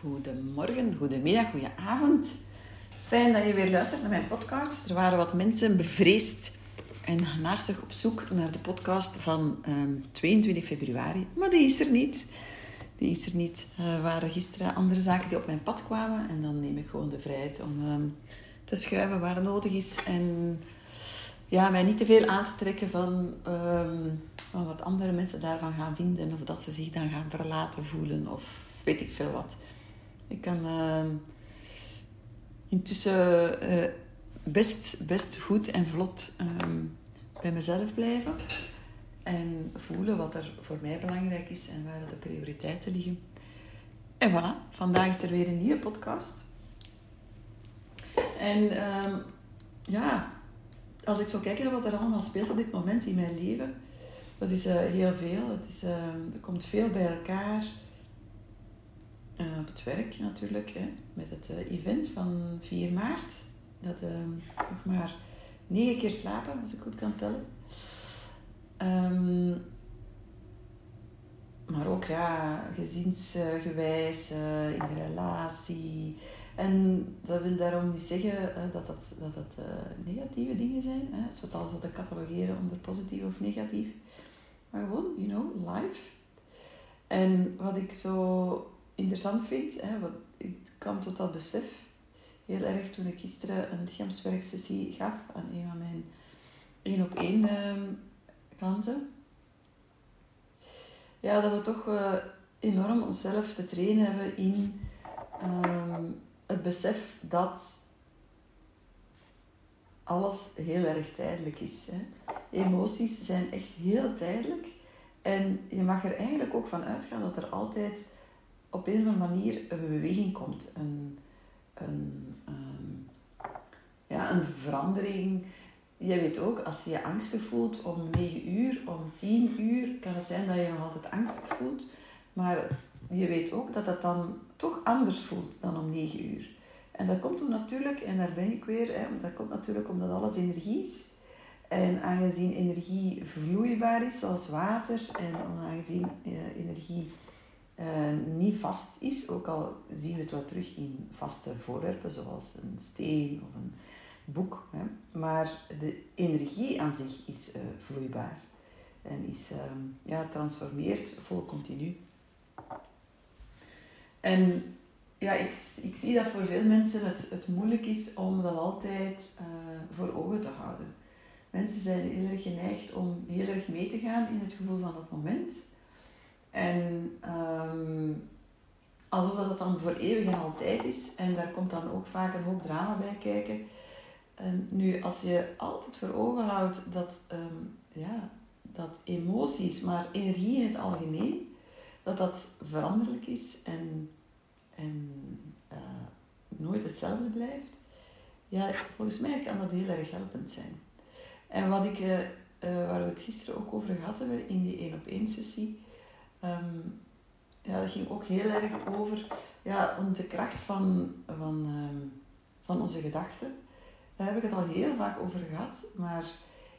Goedemorgen, goedemiddag, goedenavond. Fijn dat je weer luistert naar mijn podcast. Er waren wat mensen bevreesd en naarstig op zoek naar de podcast van um, 22 februari. Maar die is er niet. Die is er niet. Er waren gisteren andere zaken die op mijn pad kwamen. En dan neem ik gewoon de vrijheid om um, te schuiven waar nodig is. En ja, mij niet te veel aan te trekken van um, wat andere mensen daarvan gaan vinden. Of dat ze zich dan gaan verlaten voelen. Of weet ik veel wat. Ik kan uh, intussen uh, best, best goed en vlot um, bij mezelf blijven. En voelen wat er voor mij belangrijk is en waar de prioriteiten liggen. En voilà, vandaag is er weer een nieuwe podcast. En um, ja, als ik zo kijk naar wat er allemaal speelt op dit moment in mijn leven, dat is uh, heel veel. Het is, er komt veel bij elkaar. Uh, op het werk natuurlijk, hè, met het event van 4 maart. Dat nog maar negen keer slapen, als ik goed kan tellen. Um, maar ook ja, gezinsgewijs, in de relatie. En dat wil daarom niet zeggen dat dat, dat, negatieve dingen zijn. Hè? Als we het al te catalogeren onder positief of negatief. Maar gewoon, you know, life. En wat ik zo interessant vind, hè, wat, ik kwam tot dat besef heel erg toen ik gisteren een lichaamswerksessie gaf aan een van mijn één op één uh, klanten. Ja, dat we toch uh, enorm onszelf te trainen hebben in um, het besef dat alles heel erg tijdelijk is. Hè. Emoties zijn echt heel tijdelijk. En je mag er eigenlijk ook van uitgaan dat er altijd op een of andere manier een beweging komt. Een, een, een, ja, een verandering. Jij weet ook, als je je angstig voelt om 9 uur, om 10 uur, kan het zijn dat je nog altijd angstig voelt. Maar je weet ook dat het dan toch anders voelt dan om 9 uur. En dat komt toen natuurlijk, en daar ben ik weer, hè, dat komt natuurlijk omdat alles energie is. En aangezien energie vloeibaar is, zoals water, en aangezien eh, energie eh, niet vast is, ook al zien we het wel terug in vaste voorwerpen, zoals een steen of een boek. Hè, maar de energie aan zich is uh, vloeibaar en is ehm, ja, transformeert vol continu. En ja, ik, ik zie dat voor veel mensen het, het moeilijk is om dat altijd uh, voor ogen te houden. Mensen zijn heel erg geneigd om heel erg mee te gaan in het gevoel van dat moment. En alsof dat dan voor eeuwig en altijd is. En daar komt dan ook vaak een hoop drama bij kijken. En nu, als je altijd voor ogen houdt dat, um, ja, dat emoties, maar energie in het algemeen, dat dat veranderlijk is en en uh, nooit hetzelfde blijft, ja, volgens mij kan dat heel erg helpend zijn. En wat ik, uh, uh, waar we het gisteren ook over gehad hebben in die één op één sessie, um, ja, dat ging ook heel erg over ja, de kracht van, van, um, van onze gedachten. Daar heb ik het al heel vaak over gehad, maar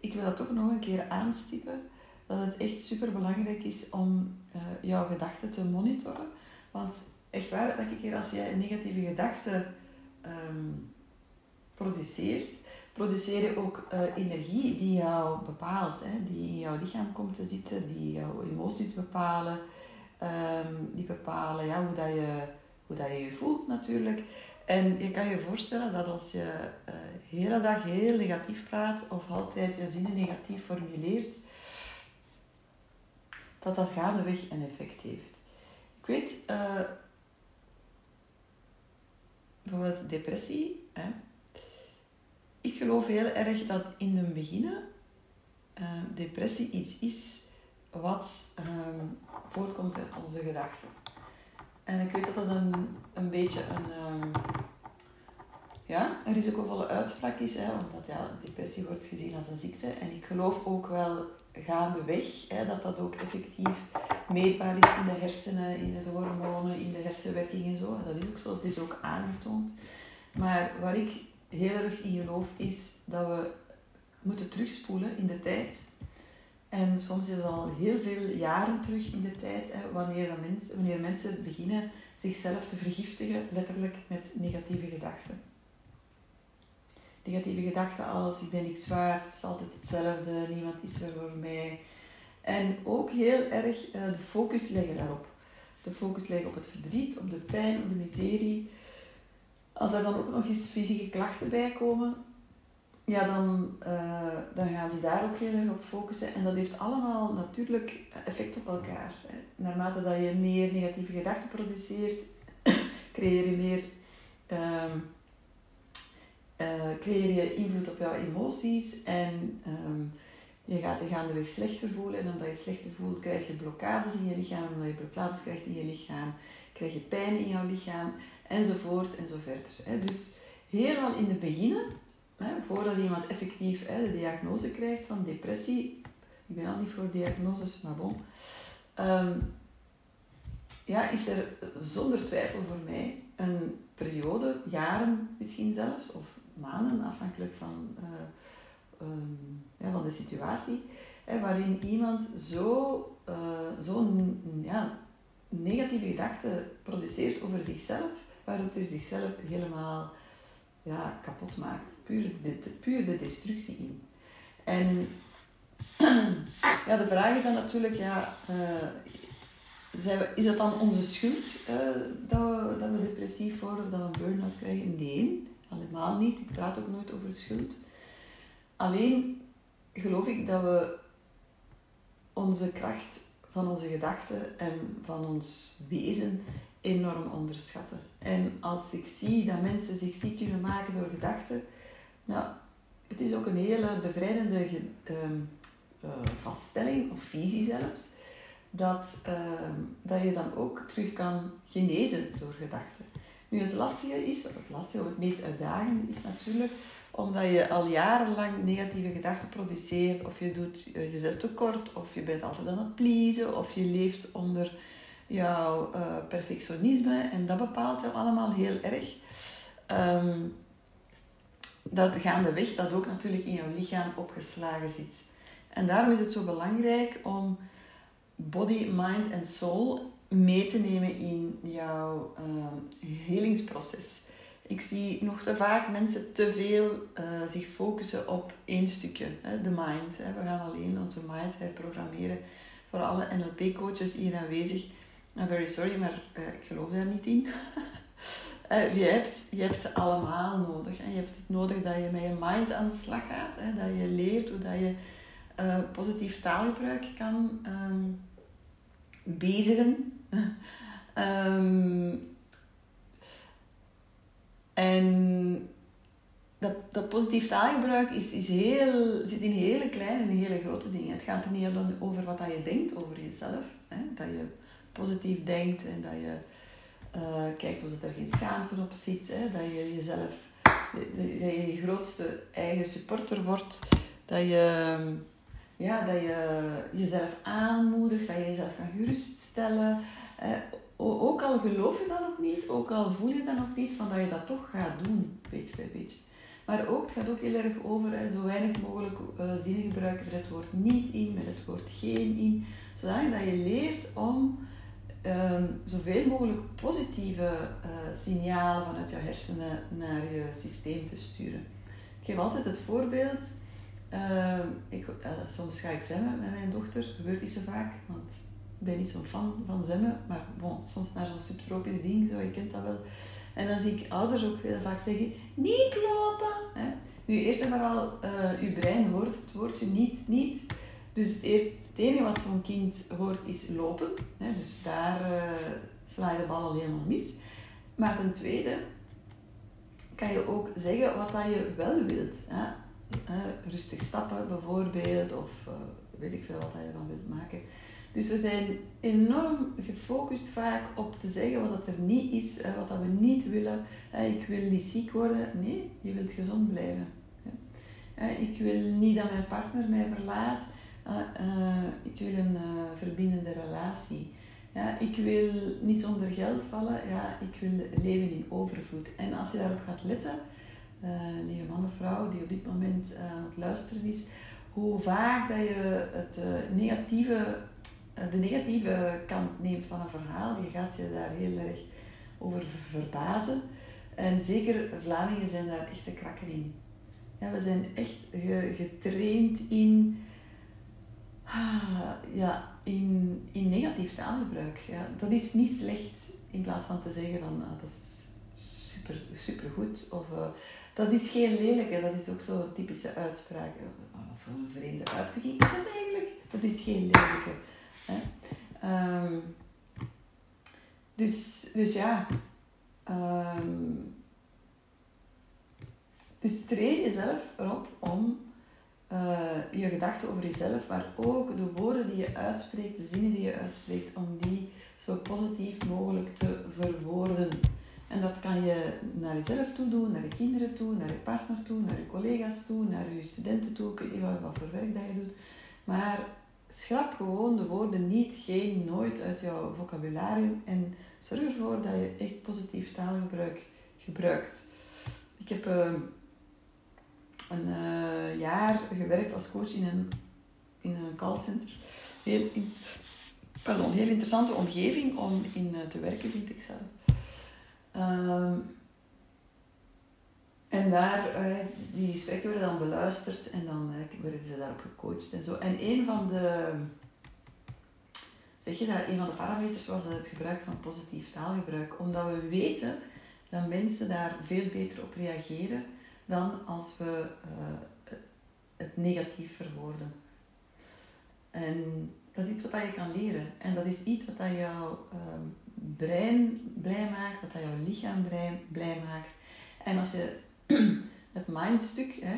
ik wil dat toch nog een keer aanstippen. Dat het echt super belangrijk is om jouw gedachten te monitoren. Want echt waar, elke keer als jij negatieve gedachte um, produceert, produceer je ook uh, energie die jou bepaalt, hè? die in jouw lichaam komt te zitten, die jouw emoties bepalen, um, die bepalen ja, hoe, dat je, hoe dat je je voelt natuurlijk. En je kan je voorstellen dat als je uh, de hele dag heel negatief praat of altijd je zinnen negatief formuleert, dat dat gaandeweg een effect heeft. Ik weet, uh, bijvoorbeeld depressie. Hè. Ik geloof heel erg dat in de beginnen uh, depressie iets is wat uh, voortkomt uit onze gedachten. En ik weet dat dat een, een beetje een, uh, ja, een risicovolle uitspraak is, hè, omdat ja, depressie wordt gezien als een ziekte. En ik geloof ook wel gaandeweg hè, dat dat ook effectief meetbaar is in de hersenen, in de hormonen, in de hersenwerking en zo. Dat is ook zo, het is ook aangetoond. Maar waar ik heel erg in geloof is dat we moeten terugspoelen in de tijd En soms is het al heel veel jaren terug in de tijd, hè, wanneer, mensen, mensen beginnen zichzelf te vergiftigen, letterlijk met negatieve gedachten. Negatieve gedachten als ik ben niks waard, het is altijd hetzelfde, niemand is er voor mij. En ook heel erg uh, de focus leggen daarop. De focus leggen op het verdriet, op de pijn, op de miserie. Als er dan ook nog eens fysieke klachten bij komen, ja, dan, uh, dan gaan ze daar ook heel erg op focussen. En dat heeft allemaal natuurlijk effect op elkaar. Naarmate dat je meer negatieve gedachten produceert, creëer je meer... Um, uh, creëer je invloed op jouw emoties en um, je gaat je gaandeweg slechter voelen. En omdat je slechter voelt, krijg je blokkades in je lichaam. Omdat je blokkades krijgt in je lichaam, krijg je pijn in jouw lichaam, enzovoort en zo verder. Hè. Dus helemaal in het begin voordat iemand effectief hè, de diagnose krijgt van depressie, ik ben al niet voor diagnoses, maar bon, um, ja, is er zonder twijfel voor mij een periode, jaren misschien zelfs, of maanden, afhankelijk van, uh, um, ja, van de situatie, hè, waarin iemand zo, uh, zo'n ja, negatieve gedachten produceert over zichzelf, waardoor hij zichzelf helemaal ja, kapot maakt. Puur de, puur de destructie in. En ja, de vraag is dan natuurlijk, ja, uh, is dat dan onze schuld uh, dat, we, dat we depressief worden of dat we een burn-out krijgen? Nee, helemaal niet. Ik praat ook nooit over schuld. Alleen geloof ik dat we onze kracht van onze gedachten en van ons wezen enorm onderschatten. En als ik zie dat mensen zich ziek kunnen maken door gedachten, nou, het is ook een hele bevrijdende uh, vaststelling, of visie zelfs, dat, ehm, dat je dan ook terug kan genezen door gedachten. Nu, het lastige is, of het lastige, of het meest uitdagende is natuurlijk, omdat je al jarenlang negatieve gedachten produceert, of je doet jezelf tekort, of je bent altijd aan het pleasen, of je leeft onder jouw uh, perfectionisme en dat bepaalt jou allemaal heel erg. Um, dat gaandeweg dat ook natuurlijk in jouw lichaam opgeslagen zit. En daarom is het zo belangrijk om body, mind en soul mee te nemen in jouw uh, helingsproces. Ik zie nog te vaak mensen te veel uh, zich focussen op één stukje, hè, de mind. Hè. We gaan alleen onze mind hè, programmeren. Voor alle NLP-coaches hier aanwezig I'm very sorry, maar uh, ik geloof daar niet in. uh, je, hebt, je hebt ze allemaal nodig. Hè. Je hebt het nodig dat je met je mind aan de slag gaat. Hè. Dat je leert hoe dat je uh, positief taalgebruik kan um, bezigen. um, en dat, dat positief taalgebruik is, is heel, zit in hele kleine en hele grote dingen. Het gaat er niet alleen over wat dat je denkt over jezelf. Hè. Dat je positief denkt en dat je uh, kijkt of er geen schaamte op zit. Hè, dat je jezelf, dat je je grootste eigen supporter wordt. Dat je, ja, dat je jezelf aanmoedigt, dat je jezelf kan geruststellen. Ook al geloof je dat nog niet, ook al voel je dat nog niet, van dat je dat toch gaat doen, beetje bij beetje. Maar ook, het gaat ook heel erg over hè, zo weinig mogelijk uh, zinnen gebruiken met het woord niet in, met het woord geen in. Zodat je leert om um, zoveel mogelijk positieve uh, signalen vanuit je hersenen naar je systeem te sturen. Ik geef altijd het voorbeeld. Uh, ik, uh, soms ga ik zwemmen met mijn dochter, gebeurt niet zo vaak, want ik ben niet zo'n fan van zwemmen, maar bon, soms naar zo'n subtropisch ding, zo, je kent dat wel. En dan zie ik ouders ook heel vaak zeggen, niet lopen. Hè? Nu, eerst en vooral, uh, uw brein hoort het woordje niet, niet. Dus eerst het enige wat zo'n kind hoort is lopen. Hè, dus daar uh, sla je de bal al helemaal mis. Maar ten tweede kan je ook zeggen wat dat je wel wilt. Hè. rustig stappen bijvoorbeeld, of uh, weet ik veel wat je ervan wilt maken. Dus we zijn enorm gefocust vaak op te zeggen wat er niet is, wat dat we niet willen. Ik wil niet ziek worden. Nee, je wilt gezond blijven. Ik wil niet dat mijn partner mij verlaat. Uh, ik wil een uh, verbindende relatie. Ja, ik wil niet zonder geld vallen. Ja, ik wil leven in overvloed. En als je daarop gaat letten, uh, lieve man of vrouw die op dit moment aan het luisteren is, hoe vaak dat je het negatieve, de negatieve kant neemt van een verhaal. Je gaat je daar heel erg over verbazen. En zeker Vlamingen zijn daar echt de krakken in. Ja, we zijn echt getraind in, ja, in, in negatief taalgebruik. Ja. Dat is niet slecht in plaats van te zeggen van ah, dat is super, super goed. Of uh, dat is geen lelijke, dat is ook zo'n typische uitspraak. Of een vreemde uitdrukking is het eigenlijk. Dat is geen lelijke. Hè. Um, dus, dus ja. Um, dus train jezelf erop om uh, je gedachten over jezelf, maar ook de woorden die je uitspreekt, de zinnen die je uitspreekt, om die zo positief mogelijk te verwoorden. En dat kan je naar jezelf toe doen, naar je kinderen toe, naar je partner toe, naar je collega's toe, naar je studenten toe. Ik weet wat, voor werk dat je doet. Maar schrap gewoon de woorden niet, geen, nooit uit jouw vocabularium en zorg ervoor dat je echt positief taalgebruik gebruikt. Ik heb uh, een uh, jaar gewerkt als coach in een, in een callcenter. Heel, pardon, heel interessante omgeving om in uh, te werken, vind ik zelf. Uh, en daar, uh, die gesprekken werden dan beluisterd en dan werden ze daarop gecoacht en zo. En een van de, zeg je dat, een van de parameters was het gebruik van positief taalgebruik. Omdat we weten dat mensen daar veel beter op reageren dan als we uh, het negatief verwoorden. En dat is iets wat je kan leren. En dat is iets wat jouw uh, brein blij maakt, wat jouw lichaam blij, blij maakt. En als je het mindstuk, hè,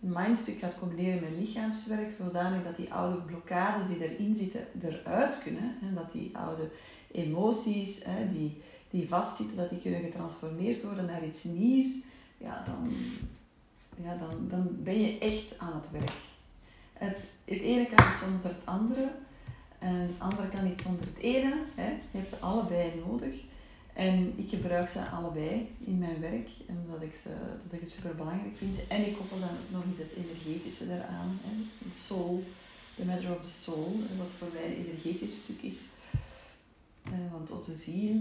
het mindstuk gaat combineren met lichaamswerk, zodanig dat die oude blokkades die erin zitten eruit kunnen. Hè, dat die oude emoties hè, die, die vastzitten, dat die kunnen getransformeerd worden naar iets nieuws. Ja, dan, ja, dan, dan ben je echt aan het werk. Het, het ene kan niet zonder het andere. En het andere kan niet zonder het ene. Hè. Je hebt ze allebei nodig. En ik gebruik ze allebei in mijn werk, omdat ik, ze, dat ik het super belangrijk vind. En ik koppel dan ook nog eens het energetische eraan. Hè. De soul, the matter of the soul, wat voor mij een energetisch stuk is. Eh, want onze ziel,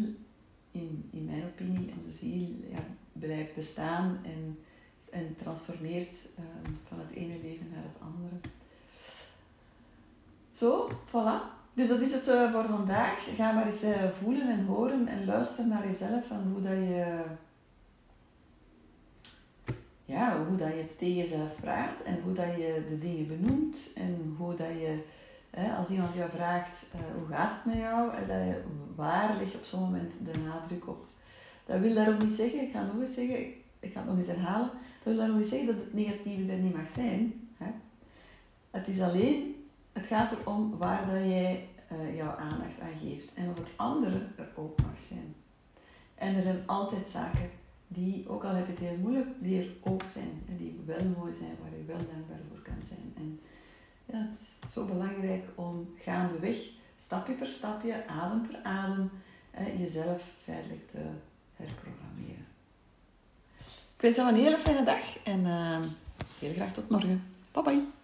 in, in mijn opinie, onze ziel ja, blijft bestaan en en transformeert ehm, van het ene leven naar het andere. Zo, voilà. Dus dat is het uh, voor vandaag. Ga maar eens uh, voelen en horen en luisteren naar jezelf van hoe dat je, ja, hoe dat je tegen jezelf praat en hoe dat je de dingen benoemt en hoe dat je, als iemand jou vraagt uh, hoe gaat het met jou, dat je, waar je op zo'n moment de nadruk op. Dat wil daarom niet zeggen, ik ga nog eens zeggen, ik ga het nog eens herhalen, dat wil daarom niet zeggen dat het negatieve er niet mag zijn. Hè? Het is alleen, het gaat erom waar dat jij uh, jouw aandacht aan geeft. En of het andere er ook mag zijn. En er zijn altijd zaken die, ook al heb je het heel moeilijk, die er ook zijn. En die wel mooi zijn, waar je wel dankbaar voor kan zijn. En ja, het is zo belangrijk om gaandeweg, stapje per stapje, adem per adem, jezelf feitelijk te herprogrammeren wens jou een hele fijne dag en uh, heel graag tot morgen. Bye bye.